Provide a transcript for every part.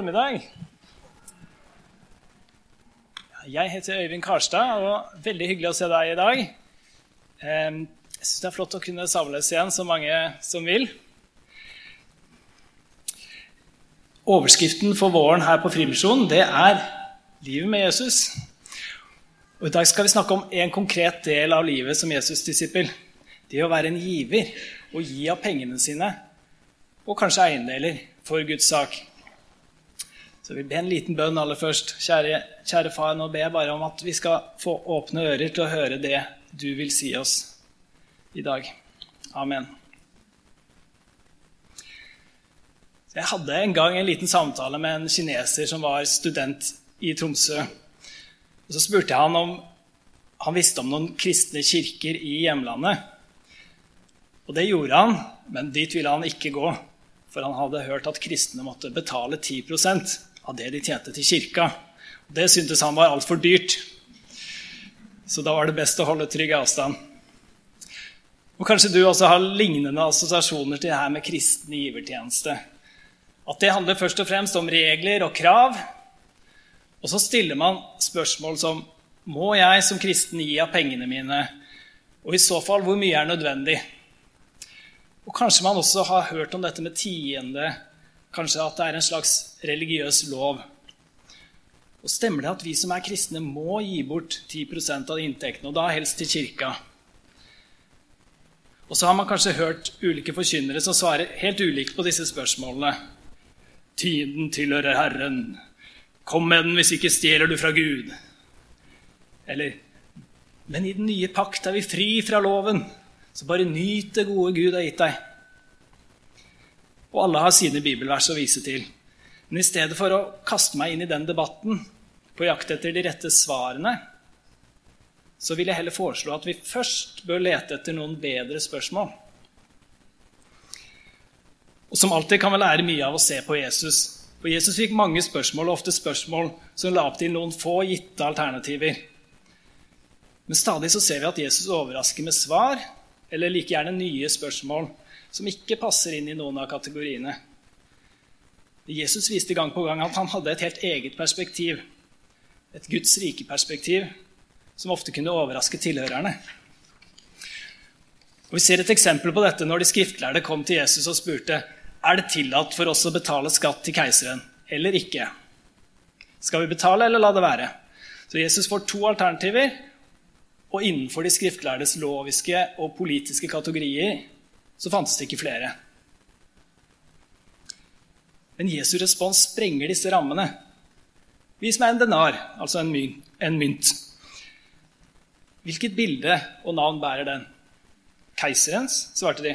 formiddag. Jeg heter Øyvind Karstad, og veldig hyggelig å se deg i dag. Jeg syns det er flott å kunne samles igjen, så mange som vil. Overskriften for våren her på Frimisjonen det er 'Livet med Jesus'. Og I dag skal vi snakke om en konkret del av livet som Jesus-disippel. Det å være en giver og gi av pengene sine, og kanskje eiendeler, for Guds sak. Så vi ber en liten bønn aller først. Kjære, kjære far, nå ber jeg bare om at vi skal få åpne ører til å høre det du vil si oss i dag. Amen. Jeg hadde en gang en liten samtale med en kineser som var student i Tromsø. Og Så spurte jeg han om han visste om noen kristne kirker i hjemlandet. Og det gjorde han, men dit ville han ikke gå. For han hadde hørt at kristne måtte betale 10 av det de tjente til kirka. Det syntes han var altfor dyrt. Så da var det best å holde trygg avstand. Og Kanskje du også har lignende assosiasjoner til det her med kristen givertjeneste. At det handler først og fremst om regler og krav. Og så stiller man spørsmål som Må jeg som kristen gi av pengene mine? Og i så fall, hvor mye er nødvendig? Og kanskje man også har hørt om dette med tiende, kanskje at det er en slags religiøs lov. Og Stemmer det at vi som er kristne, må gi bort 10% av inntektene, og da helst til kirka? Og så har man kanskje hørt ulike forkynnere som svarer helt ulikt på disse spørsmålene. Tiden tilhører Herren. Kom med den, hvis ikke stjeler du fra Gud. Eller Men i den nye pakt er vi fri fra loven. Så bare nyt det gode Gud har gitt deg. Og alle har sine bibelvers å vise til. Men i stedet for å kaste meg inn i den debatten på jakt etter de rette svarene, så vil jeg heller foreslå at vi først bør lete etter noen bedre spørsmål. Og som alltid kan vi lære mye av å se på Jesus. For Jesus fikk mange spørsmål, og ofte spørsmål som la opp til noen få gitte alternativer. Men stadig så ser vi at Jesus overrasker med svar eller like gjerne nye spørsmål som ikke passer inn i noen av kategoriene. Jesus viste gang på gang at han hadde et helt eget perspektiv, et Guds rike perspektiv, som ofte kunne overraske tilhørerne. Og Vi ser et eksempel på dette når de skriftlærde kom til Jesus og spurte er det tillatt for oss å betale skatt til keiseren eller ikke. Skal vi betale eller la det være? Så Jesus får to alternativer, og innenfor de skriftlærdes loviske og politiske kategorier så fantes det ikke flere. Men Jesu respons sprenger disse rammene. Vis meg en denar, altså en mynt. En mynt. Hvilket bilde og navn bærer den? Keiserens, svarte de.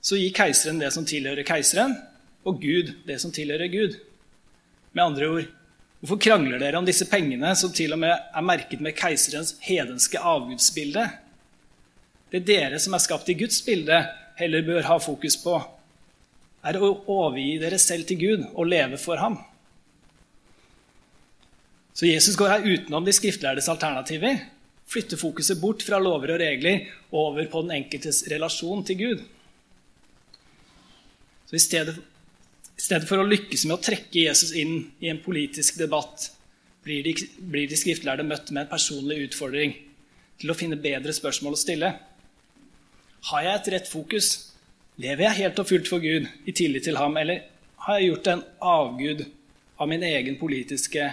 Så gi keiseren det som tilhører keiseren, og Gud det som tilhører Gud. Med andre ord Hvorfor krangler dere om disse pengene som til og med er merket med keiserens hedenske avgudsbilde? Det dere som er skapt i Guds bilde, heller bør ha fokus på, er å overgi dere selv til Gud og leve for ham. Så Jesus går her utenom de skriftlærdes alternativer, flytter fokuset bort fra lover og regler og over på den enkeltes relasjon til Gud. Så I stedet i stedet for å lykkes med å trekke Jesus inn i en politisk debatt, blir de, blir de skriftlærde møtt med en personlig utfordring til å finne bedre spørsmål å stille. Har jeg et rett fokus? Lever jeg helt og fullt for Gud i tillit til ham, eller har jeg gjort en avgud av min egen politiske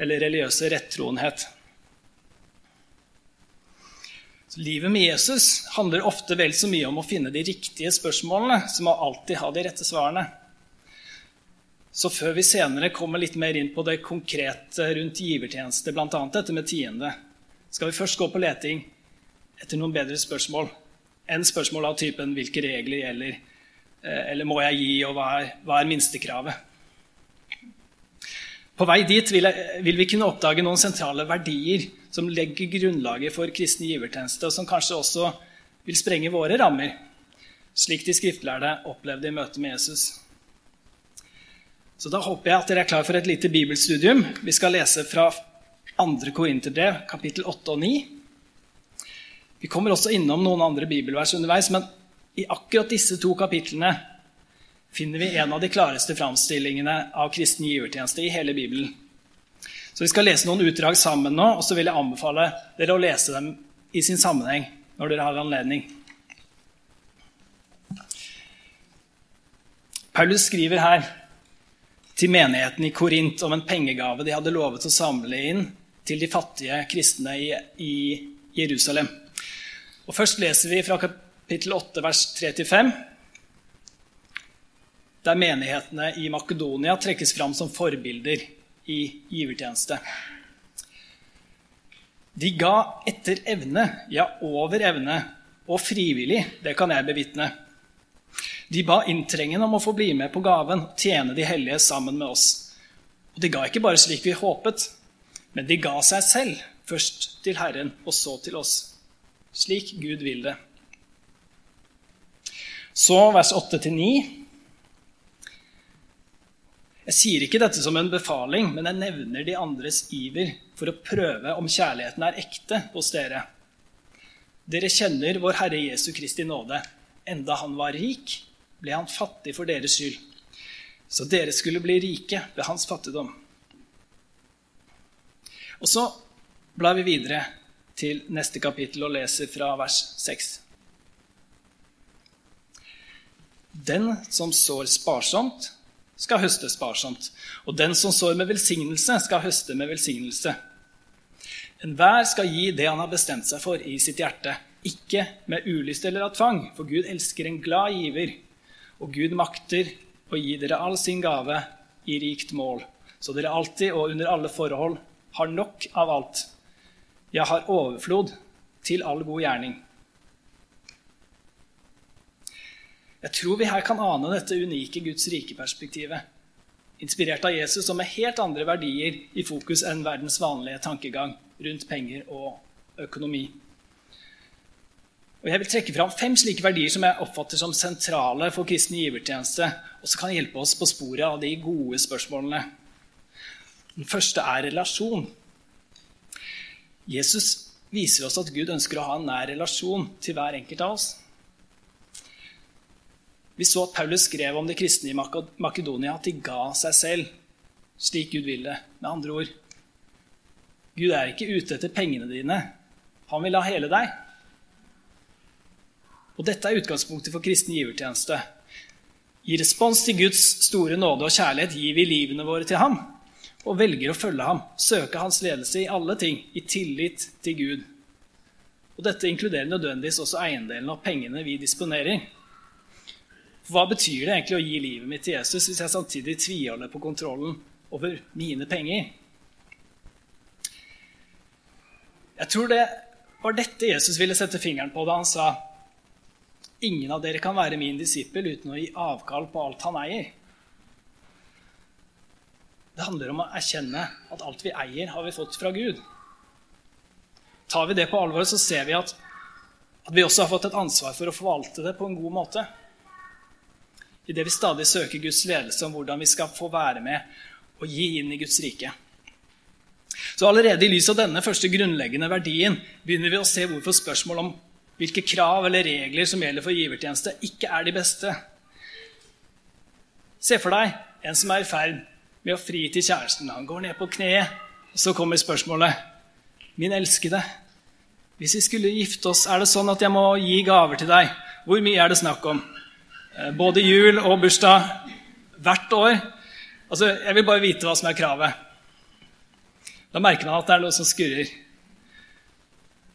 eller religiøse rettroenhet? Så livet med Jesus handler ofte vel så mye om å finne de riktige spørsmålene som å alltid ha de rette svarene. Så før vi senere kommer litt mer inn på det konkrete rundt givertjeneste, bl.a. dette med tiende, skal vi først gå på leting etter noen bedre spørsmål enn spørsmål av typen 'hvilke regler gjelder', eh, eller 'må jeg gi', og 'hva er, hva er minstekravet'? På vei dit vil, jeg, vil, vi kunne oppdage noen sentrale verdier som legger grunnlaget for kristen givertjeneste, og som kanskje også vil sprenge våre rammer, slik de skriftlærde opplevde i møte med Jesus. Så da håper jeg at dere er klar for et lite bibelstudium. Vi skal lese fra 2. Korinterbrev, kapittel 8 og 9. Vi kommer også innom noen andre bibelvers underveis, men i akkurat disse to kapitlene finner vi en av de klareste framstillingene av kristen givertjeneste i hele Bibelen. Så Vi skal lese noen utdrag sammen nå, og så vil jeg anbefale dere å lese dem i sin sammenheng når dere har anledning. Paulus skriver her til menigheten i Korint om en pengegave de hadde lovet å samle inn til de fattige kristne i, Jerusalem. Og Først leser vi fra kapittel 8, vers 3-5 der menighetene i Makedonia trekkes fram som forbilder i givertjeneste. De ga etter evne, ja, over evne, og frivillig. Det kan jeg bevitne. De ba inntrengende om å få bli med på gaven tjene de hellige sammen med oss. Og de ga ikke bare slik vi håpet, men de ga seg selv, først til Herren og så til oss. Slik Gud vil det. Så vers 8-9. Jeg sier ikke dette som en befaling, men jeg nevner de andres iver for å prøve om kjærligheten er ekte hos dere. Dere kjenner vår Herre Jesu Kristi nåde. Enda han var rik, ble han fattig for deres skyld, så dere skulle bli rike ved hans fattigdom. Og så blar vi videre til neste kapittel og leser fra vers 6. Den som sår sparsomt, skal høste sparsomt. Og den som sår med velsignelse, skal høste med velsignelse. Enhver skal gi det han har bestemt seg for i sitt hjerte, ikke med ulyst eller av tvang, for Gud elsker en glad giver, og Gud makter å gi dere all sin gave i rikt mål, så dere alltid og under alle forhold har nok av alt, ja, har overflod til all god gjerning. Jeg tror vi her kan ane dette unike Guds rike-perspektivet. Inspirert av Jesus og med helt andre verdier i fokus enn verdens vanlige tankegang rundt penger og økonomi. Og Jeg vil trekke fram fem slike verdier som jeg oppfatter som sentrale for kristen givertjeneste, og som kan hjelpe oss på sporet av de gode spørsmålene. Den første er relasjon. Jesus viser oss at Gud ønsker å ha en nær relasjon til hver enkelt av oss. Vi så at Paulus skrev om de kristne i Makedonia at de ga seg selv slik Gud ville. Med andre ord Gud er ikke ute etter pengene dine. Han vil ha hele deg. Og Dette er utgangspunktet for kristen givertjeneste. I respons til Guds store nåde og kjærlighet gir vi livene våre til ham og velger å følge ham, søke hans ledelse i alle ting, i tillit til Gud. Og Dette inkluderer nødvendigvis også eiendelen av pengene vi disponerer. Hva betyr det egentlig å gi livet mitt til Jesus hvis jeg samtidig tviholder på kontrollen over mine penger? Jeg tror det var dette Jesus ville sette fingeren på da han sa Ingen av dere kan være min disippel uten å gi avkall på alt han eier. Det handler om å erkjenne at alt vi eier, har vi fått fra Gud. Tar vi det på alvor, så ser vi at, at vi også har fått et ansvar for å forvalte det på en god måte idet vi stadig søker Guds ledelse om hvordan vi skal få være med og gi inn i Guds rike. Så Allerede i lys av denne første grunnleggende verdien begynner vi å se hvorfor spørsmål om hvilke krav eller regler som gjelder for givertjeneste, ikke er de beste. Se for deg en som er i ferd med å fri til kjæresten. Han går ned på og så kommer spørsmålet. Min elskede, hvis vi skulle gifte oss, er det sånn at jeg må gi gaver til deg? Hvor mye er det snakk om? Eh, både jul og bursdag hvert år. Altså, Jeg vil bare vite hva som er kravet. Da merker man at det er noe som skurrer.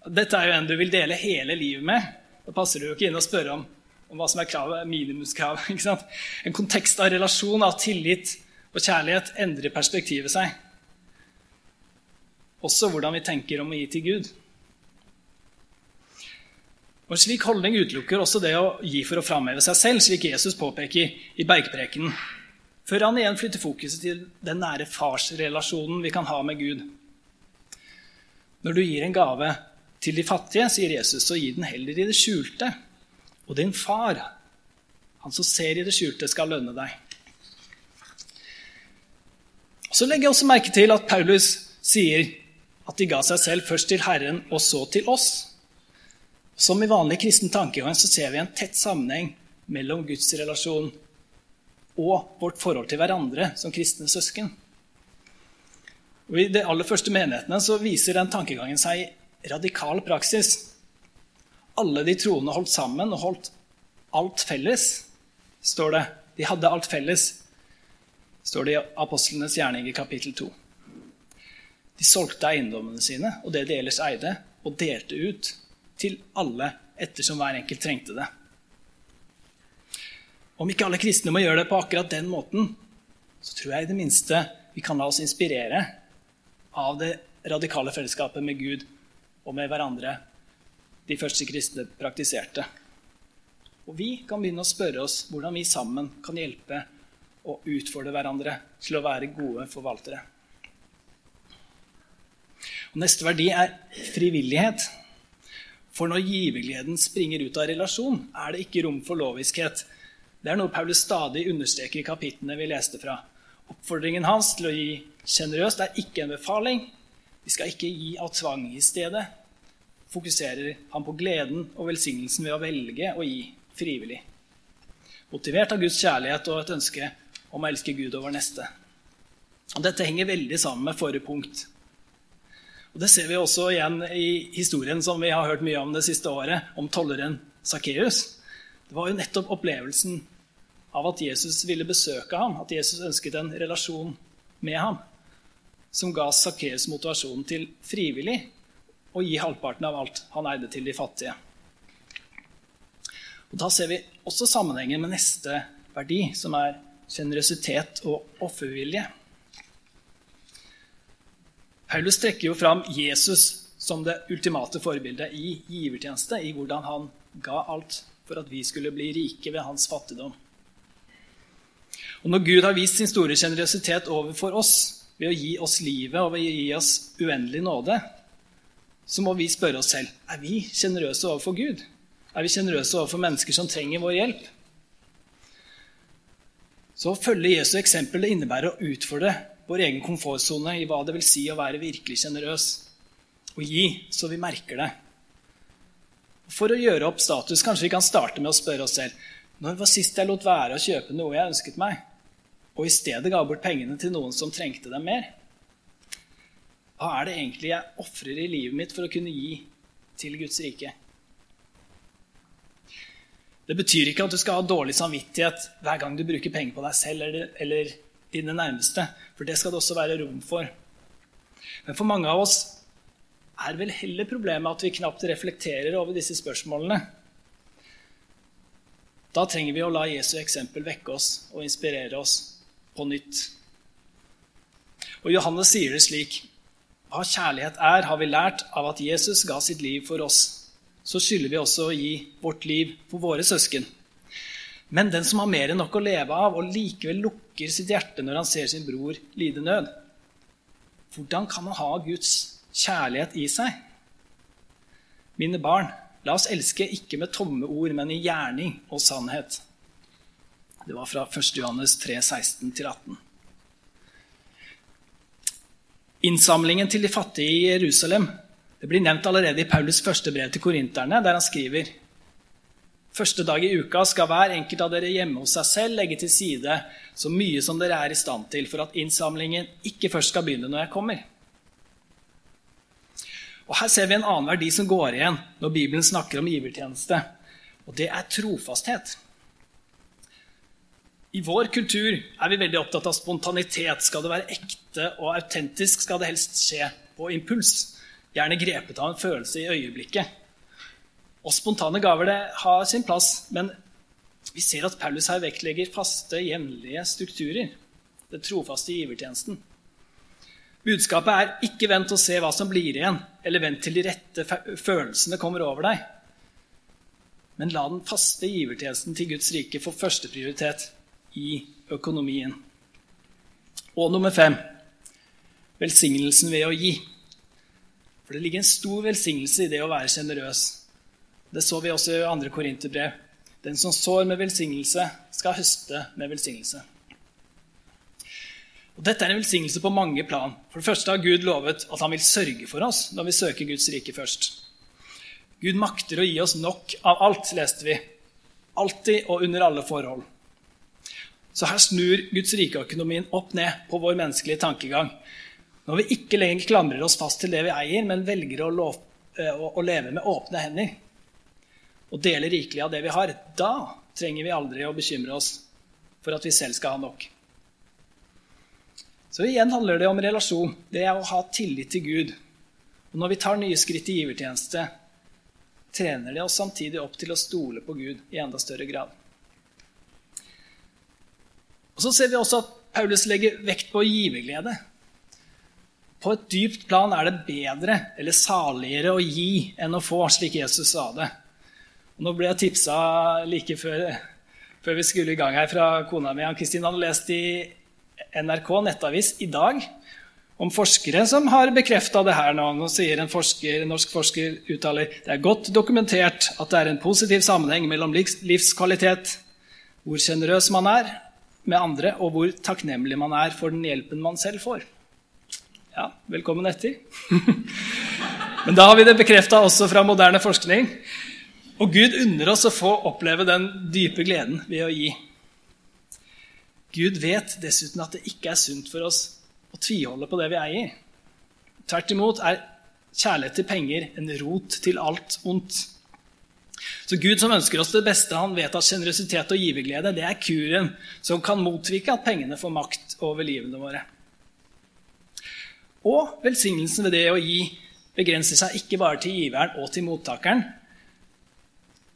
Dette er jo en du vil dele hele livet med. Da passer det jo ikke inn å spørre om, om hva som er kravet, minimumskravet. En kontekst av relasjon, av tillit og kjærlighet endrer perspektivet seg. Også hvordan vi tenker om å gi til Gud. Og slik holdning utelukker også det å gi for å framheve seg selv, slik Jesus påpeker i bergprekenen, før han igjen flytter fokuset til den nære farsrelasjonen vi kan ha med Gud. Når du gir en gave til de fattige, sier Jesus, så gi den heller i det skjulte. Og din far, han som ser i det skjulte, skal lønne deg. Så legger jeg også merke til at Paulus sier at de ga seg selv først til Herren og så til oss. Som i vanlig kristen tankegang så ser vi en tett sammenheng mellom Guds relasjon og vårt forhold til hverandre som kristne søsken. Og I de aller første menighetene så viser den tankegangen seg i radikal praksis. Alle de troende holdt sammen og holdt alt felles, står det. De hadde alt felles, står det i Apostlenes gjerning i kapittel 2. De solgte eiendommene sine og det de ellers eide, og delte ut til alle ettersom hver enkelt trengte det. Om ikke alle kristne må gjøre det på akkurat den måten, så tror jeg i det minste vi kan la oss inspirere av det radikale fellesskapet med Gud og med hverandre de første kristne praktiserte. Og vi kan begynne å spørre oss hvordan vi sammen kan hjelpe og utfordre hverandre til å være gode forvaltere. Og neste verdi er frivillighet. For når givergleden springer ut av relasjon, er det ikke rom for loviskhet. Det er noe Paulus stadig understreker i kapitlene vi leste fra. Oppfordringen hans til å gi sjenerøst er ikke en befaling. Vi skal ikke gi av tvang. I stedet fokuserer han på gleden og velsignelsen ved å velge å gi frivillig. Motivert av Guds kjærlighet og et ønske om å elske Gud over neste. Og dette henger veldig sammen med forrige punkt. Og Det ser vi også igjen i historien som vi har hørt mye om det siste året, om tolleren Sakkeus. Det var jo nettopp opplevelsen av at Jesus ville besøke ham, at Jesus ønsket en relasjon med ham, som ga Sakkeus motivasjonen til frivillig å gi halvparten av alt han eide, til de fattige. Og Da ser vi også sammenhengen med neste verdi, som er sjenerøsitet og offervilje. Paulus trekker jo fram Jesus som det ultimate forbildet i givertjeneste, i hvordan han ga alt for at vi skulle bli rike ved hans fattigdom. Og Når Gud har vist sin store sjenerøsitet overfor oss ved å gi oss livet og ved å gi oss uendelig nåde, så må vi spørre oss selv er vi sjenerøse overfor Gud. Er vi sjenerøse overfor mennesker som trenger vår hjelp? Så å følge Jesu eksempel det innebærer å utfordre vår egen komfortsone i hva det vil si å være virkelig sjenerøs. Og gi så vi merker det. For å gjøre opp status kanskje vi kan starte med å spørre oss selv når var sist jeg lot være å kjøpe noe jeg ønsket meg, og i stedet ga bort pengene til noen som trengte dem mer? Hva er det egentlig jeg ofrer i livet mitt for å kunne gi til Guds rike? Det betyr ikke at du skal ha dårlig samvittighet hver gang du bruker penger på deg selv eller, eller dine nærmeste. For det skal det også være rom for. Men for mange av oss er vel heller problemet at vi knapt reflekterer over disse spørsmålene. Da trenger vi å la Jesu eksempel vekke oss og inspirere oss på nytt. Og Johannes sier det slik.: Hva kjærlighet er, har vi lært av at Jesus ga sitt liv for oss. Så skylder vi også å gi vårt liv for våre søsken. Men den som har mer enn nok å leve av, og likevel lukker sitt hjerte når han ser sin bror lide nød, hvordan kan han ha Guds kjærlighet i seg? Mine barn, la oss elske ikke med tomme ord, men i gjerning og sannhet. Det var fra 1. Johannes 3, 16-18. Innsamlingen til de fattige i Jerusalem det blir nevnt allerede i Paulus' første brev til korinterne, der han skriver Første dag i uka skal hver enkelt av dere hjemme hos seg selv legge til side så mye som dere er i stand til, for at innsamlingen ikke først skal begynne når jeg kommer. Og Her ser vi en annen verdi som går igjen når Bibelen snakker om givertjeneste. Og det er trofasthet. I vår kultur er vi veldig opptatt av spontanitet. Skal det være ekte og autentisk, skal det helst skje på impuls. Gjerne grepet av en følelse i øyeblikket. Og spontane gaver det har sin plass, men vi ser at Paulus her vektlegger faste, jevnlige strukturer. Den trofaste givertjenesten. Budskapet er ikke vent og se hva som blir igjen, eller vent til de rette følelsene kommer over deg. Men la den faste givertjenesten til Guds rike få førsteprioritet i økonomien. Og nummer fem velsignelsen ved å gi. For det ligger en stor velsignelse i det å være sjenerøs. Det så vi også i andre korinterbrev. Den som sår med velsignelse, skal høste med velsignelse. Og dette er en velsignelse på mange plan. For det første har Gud lovet at han vil sørge for oss når vi søker Guds rike først. Gud makter å gi oss nok av alt, leste vi. Alltid og under alle forhold. Så her snur Guds rike-økonomien opp ned på vår menneskelige tankegang. Når vi ikke lenger klamrer oss fast til det vi eier, men velger å, lov, å, å leve med åpne hender og dele rikelig av det vi har, da trenger vi aldri å bekymre oss for at vi selv skal ha nok. Så igjen handler det om relasjon. Det er å ha tillit til Gud. Og når vi tar nye skritt i givertjeneste, trener det oss samtidig opp til å stole på Gud i enda større grad. Og Så ser vi også at Paulus legger vekt på giverglede. På et dypt plan er det bedre eller saligere å gi enn å få, slik Jesus sa det. Og nå ble jeg tipsa like før, før, vi skulle i gang her fra kona mi. Kristin hadde lest i NRK nettavis i dag om forskere som har bekrefta det her nå. Nå sier en, forsker, en norsk forsker uttaler det er godt dokumentert at det er en positiv sammenheng mellom livskvalitet, hvor sjenerøs man er med andre, og hvor takknemlig man er for den hjelpen man selv får. Ja, velkommen etter. Men da har vi det bekrefta også fra moderne forskning. Og Gud unner oss å få oppleve den dype gleden ved å gi. Gud vet dessuten at det ikke er sunt for oss å tviholde på det vi eier. Tvert imot er kjærlighet til penger en rot til alt ondt. Så Gud som ønsker oss det beste, han vet at sjenerøsitet og giverglede det er kuren som kan motvike at pengene får makt over livene våre. Og velsignelsen ved det å gi begrenser seg ikke bare til giveren og til mottakeren.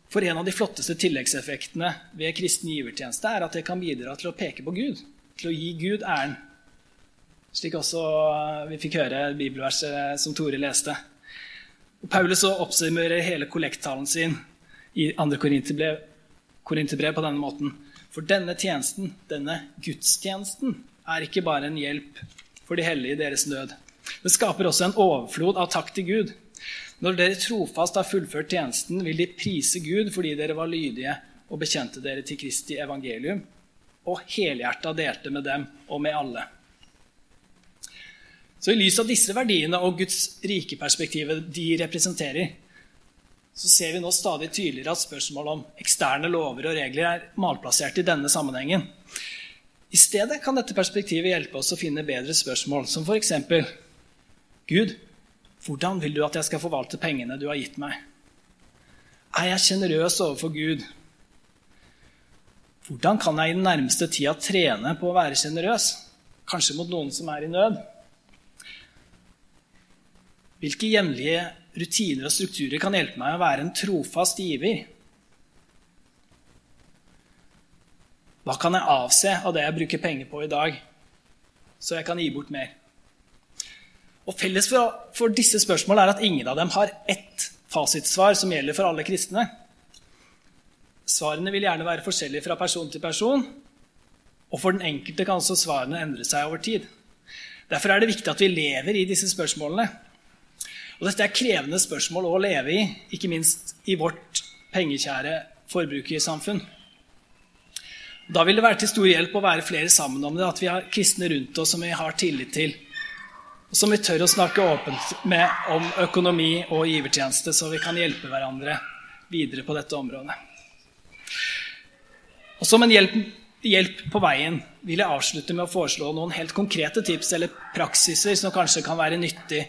For en av de flotteste tilleggseffektene ved kristen givertjeneste er at det kan bidra til å peke på Gud, til å gi Gud æren. Slik også vi fikk høre bibelverset som Tore leste. Og Paulus oppsummerer hele kollekttalen sin i 2. Korinterbrev på denne måten. For denne tjenesten, denne gudstjenesten, er ikke bare en hjelp for de hellige i deres nød. Det skaper også en overflod av takk til Gud. Når dere trofast har fullført tjenesten, vil de prise Gud fordi dere var lydige og bekjente dere til Kristi evangelium, og helhjerta delte med dem og med alle. Så I lys av disse verdiene og Guds rike perspektivet de representerer, så ser vi nå stadig tydeligere at spørsmål om eksterne lover og regler er malplassert i denne sammenhengen. I stedet kan dette perspektivet hjelpe oss å finne bedre spørsmål, som f.eks.: Gud, hvordan vil du at jeg skal forvalte pengene du har gitt meg? Er jeg sjenerøs overfor Gud? Hvordan kan jeg i den nærmeste tida trene på å være sjenerøs? Kanskje mot noen som er i nød? Hvilke jevnlige rutiner og strukturer kan hjelpe meg å være en trofast giver. Hva kan jeg avse av det jeg bruker penger på i dag, så jeg kan gi bort mer? Og Felles for, disse spørsmålene er at ingen av dem har ett fasitsvar som gjelder for alle kristne. Svarene vil gjerne være forskjellige fra person til person, og for den enkelte kan også svarene endre seg over tid. Derfor er det viktig at vi lever i disse spørsmålene. Og dette er krevende spørsmål å leve i, ikke minst i vårt pengekjære forbrukersamfunn. Da vil det være til stor hjelp å være flere sammen om det, at vi har kristne rundt oss som vi har tillit til, og som vi tør å snakke åpent med om økonomi og givertjeneste, så vi kan hjelpe hverandre videre på dette området. Og Som en hjelp, hjelp på veien vil jeg avslutte med å foreslå noen helt konkrete tips eller praksiser som kanskje kan være nyttig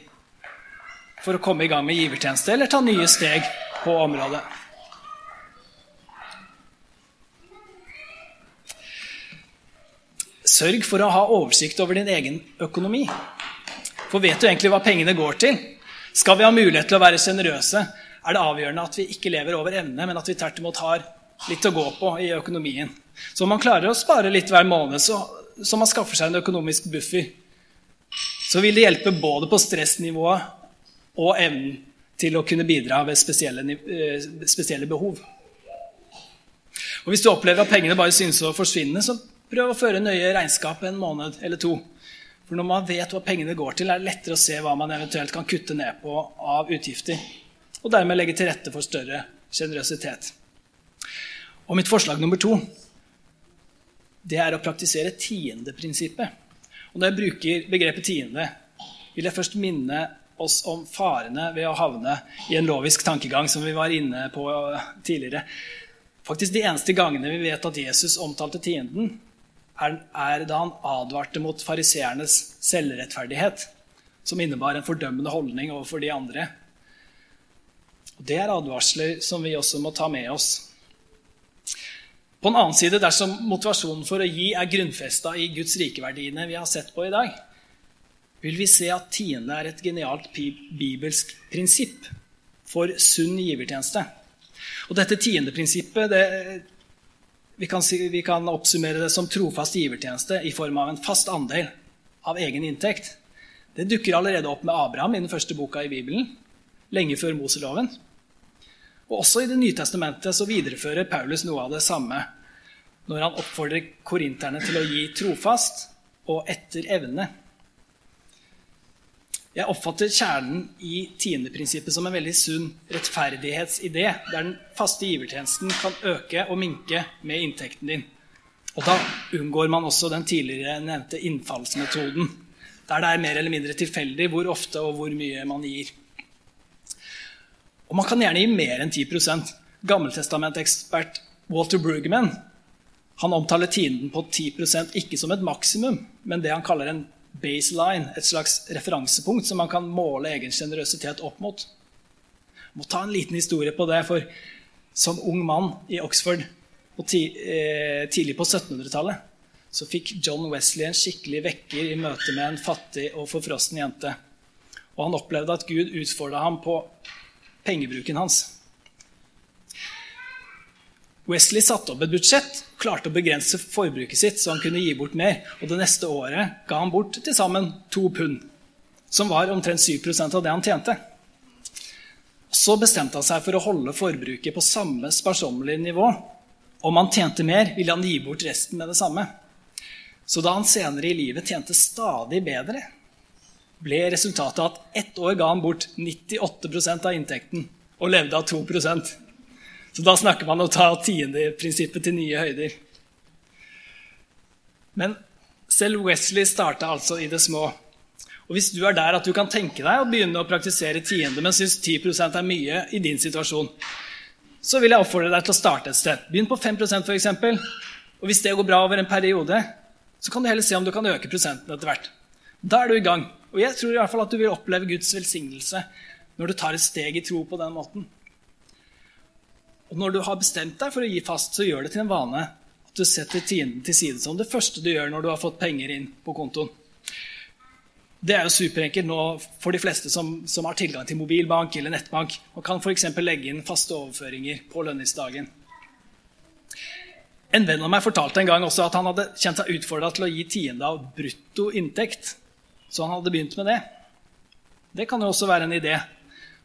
for å komme i gang med givertjeneste eller ta nye steg på området. Sørg for å ha oversikt over din egen økonomi. For vet du egentlig hva pengene går til? Skal vi ha mulighet til å være sjenerøse, er det avgjørende at vi ikke lever over evne, men at vi tvert imot har litt å gå på i økonomien. Så om man klarer å spare litt hver måned, så, så man skaffer seg en økonomisk buffer, så vil det hjelpe både på stressnivået og evnen til å kunne bidra ved spesielle, eh, spesielle behov. Og Hvis du opplever at pengene bare synes å forsvinne, så prøv å føre nøye regnskap en måned eller to. For Når man vet hva pengene går til, er det lettere å se hva man eventuelt kan kutte ned på av utgifter. Og dermed legge til rette for større sjenerøsitet. Og mitt forslag nummer to det er å praktisere tiendeprinsippet. Og Når jeg bruker begrepet tiende, vil jeg først minne oss om farene ved å havne i en lovisk tankegang, som vi var inne på tidligere. Faktisk De eneste gangene vi vet at Jesus omtalte tienden, er da han advarte mot fariseernes selvrettferdighet, som innebar en fordømmende holdning overfor de andre. Det er advarsler som vi også må ta med oss. På en annen side, dersom motivasjonen for å gi er grunnfesta i Guds rikeverdiene vi har sett på i dag, vil vi se at tiende er et genialt bibelsk prinsipp for sunn givertjeneste. Og dette tiendeprinsippet det, vi, kan si, vi kan oppsummere det som trofast givertjeneste i form av en fast andel av egen inntekt. Det dukker allerede opp med Abraham i den første boka i Bibelen, lenge før Moseloven. Og Også i Det nye testamentet så viderefører Paulus noe av det samme når han oppfordrer korinterne til å gi trofast og etter evne. Jeg oppfatter kjernen i tiendeprinsippet som en veldig sunn rettferdighetsidé, der den faste givertjenesten kan øke og minke med inntekten din. Og da unngår man også den tidligere nevnte innfallsmetoden, der det er mer eller mindre tilfeldig hvor ofte og hvor mye man gir. Og man kan gjerne gi mer enn 10% Gammeltestamentekspert Walter Brueggemann han omtaler tienden på 10% ikke som et maksimum, men det han kaller en baseline, et slags referansepunkt som man kan måle egen sjenerøsitet opp mot. Jeg må ta en liten historie på det, for som ung mann i Oxford eh, tidlig på 1700-tallet så fikk John Wesley en skikkelig vekker i møte med en fattig og forfrossen jente. Og han opplevde at Gud utfordra ham på pengebruken hans. Wesley satte opp et budsjett, klarte å begrense forbruket sitt så han kunne gi bort mer. Og det neste året ga han bort til sammen to pund, som var omtrent 7% av det han tjente. Så bestemte han seg for å holde forbruket på samme sparsommelige nivå. Om han tjente mer, ville han gi bort resten med det samme. Så da han senere i livet tjente stadig bedre, ble resultatet at ett år ga han bort 98% av inntekten og levde av 2 Så da snakker man om å ta tiendeprinsippet til nye høyder. Men selv Wesley starta altså i det små. Og Hvis du er der at du kan tenke deg å begynne å praktisere tiende, men syns 10% er mye i din situasjon, så vil jeg oppfordre deg til å starte et sted. Begynn på 5% f.eks. Og hvis det går bra over en periode, så kan du heller se om du kan øke prosenten etter hvert. Da er du i gang. Og jeg tror i hvert fall at du vil oppleve Guds velsignelse når du tar et steg i tro på den måten. Og når du har bestemt deg for å gi fast, så gjør det til en vane at du setter tienden til side som det første du gjør når du har fått penger inn på kontoen. Det er jo superenkelt nå for de fleste som, som har tilgang til mobilbank eller nettbank og kan f.eks. legge inn faste overføringer på lønningsdagen. En venn av meg fortalte en gang også at han hadde kjent seg utfordra til å gi tiende av brutto inntekt så han hadde begynt med det. Det kan jo også være en idé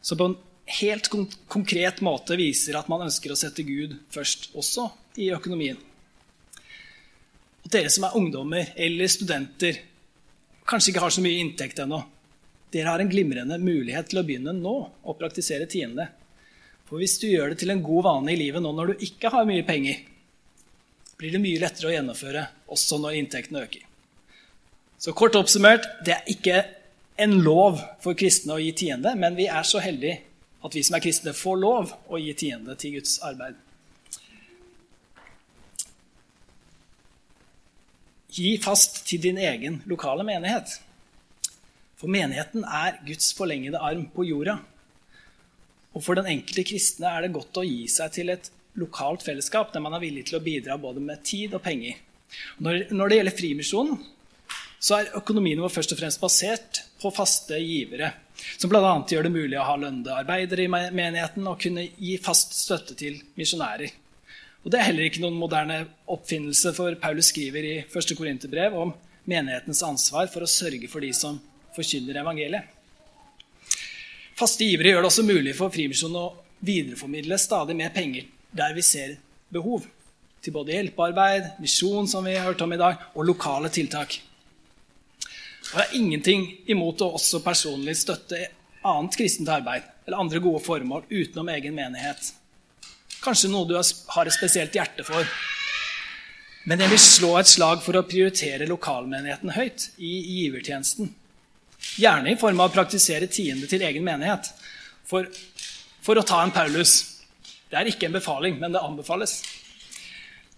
Så på helt konkret måte viser at man ønsker å sette Gud først, også i økonomien. Og dere som er ungdommer eller studenter, kanskje ikke har så mye inntekt ennå, dere har en glimrende mulighet til å begynne nå å praktisere tiende. For hvis du gjør det til en god vane i livet nå når du ikke har mye penger, blir det mye lettere å gjennomføre også når inntektene øker. Så kort oppsummert det er ikke en lov for kristne å gi tiende, men vi er så heldige at vi som er kristne, får lov å gi tiende til Guds arbeid. Gi fast til din egen lokale menighet. For menigheten er Guds forlengede arm på jorda. Og for den enkelte kristne er det godt å gi seg til et lokalt fellesskap der man er villig til å bidra både med tid og penger. Når, når det gjelder Frimisjonen, så er økonomien vår først og fremst basert på faste givere. Som bl.a. gjør det mulig å ha lønnede arbeidere i menigheten og kunne gi fast støtte til misjonærer. Og Det er heller ikke noen moderne oppfinnelse, for Paulus skriver i 1. Korinterbrev om menighetens ansvar for å sørge for de som forkynner evangeliet. Faste givere gjør det også mulig for Frimisjonen å videreformidle stadig mer penger der vi ser behov. Til både hjelpearbeid, misjon, som vi har hørt om i dag, og lokale tiltak. Og jeg har ingenting imot å også personlig støtte annet kristent arbeid eller andre gode formål utenom egen menighet. Kanskje noe du har et spesielt hjerte for. Men jeg vil slå et slag for å prioritere lokalmenigheten høyt i givertjenesten. Gjerne i form av å praktisere tiende til egen menighet. For, for å ta en Paulus det er ikke en befaling, men det anbefales.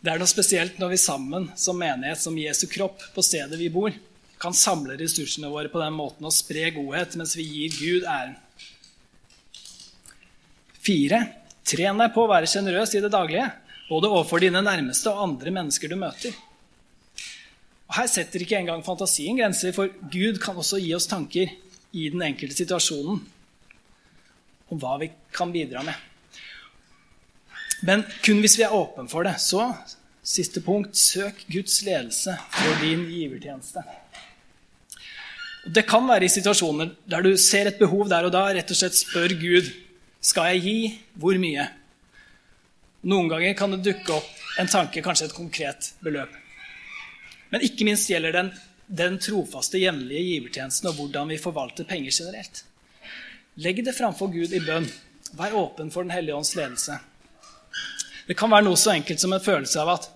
Det er noe spesielt når vi sammen som menighet, som Jesu kropp, på stedet vi bor, kan samle ressursene våre på den måten og spre godhet mens vi gir Gud æren. Fire. Tren deg på å være sjenerøs i det daglige, både overfor dine nærmeste og andre mennesker du møter. Og Her setter ikke engang fantasien grenser, for Gud kan også gi oss tanker i den enkelte situasjonen om hva vi kan bidra med. Men kun hvis vi er åpne for det. Så, siste punkt, søk Guds ledelse for din givertjeneste. Det kan være i situasjoner der du ser et behov der og da, rett og slett spør Gud skal jeg gi hvor mye. Noen ganger kan det dukke opp en tanke, kanskje et konkret beløp. Men ikke minst gjelder den den trofaste, jevnlige givertjenesten og hvordan vi forvalter penger generelt. Legg det framfor Gud i bønn. Vær åpen for Den hellige ånds ledelse. Det kan være noe så enkelt som en følelse av at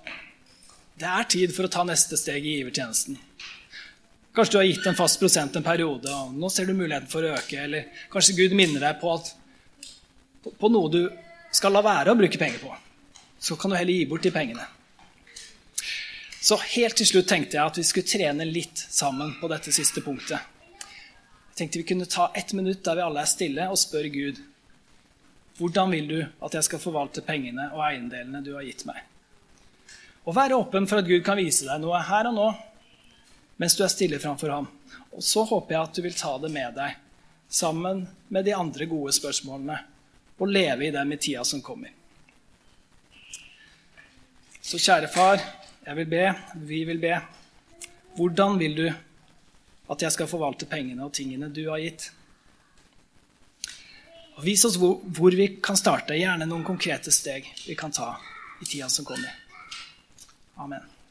det er tid for å ta neste steg i givertjenesten. Kanskje du har gitt en fast prosent en periode, og nå ser du muligheten for å øke. Eller kanskje Gud minner deg på, at, på noe du skal la være å bruke penger på. Så kan du heller gi bort de pengene. Så helt til slutt tenkte jeg at vi skulle trene litt sammen på dette siste punktet. Jeg tenkte vi kunne ta ett minutt der vi alle er stille, og spørre Gud hvordan vil du at jeg skal forvalte pengene og eiendelene du har gitt meg? Og vær åpen for at Gud kan vise deg noe her og nå mens du er stille framfor ham. Og så håper jeg at du vil ta det med deg sammen med de andre gode spørsmålene og leve i dem i tida som kommer. Så kjære far, jeg vil be, vi vil be. Hvordan vil du at jeg skal forvalte pengene og tingene du har gitt? Og vis oss hvor, hvor vi kan starte, gjerne noen konkrete steg vi kan ta i tida som kommer. Amen.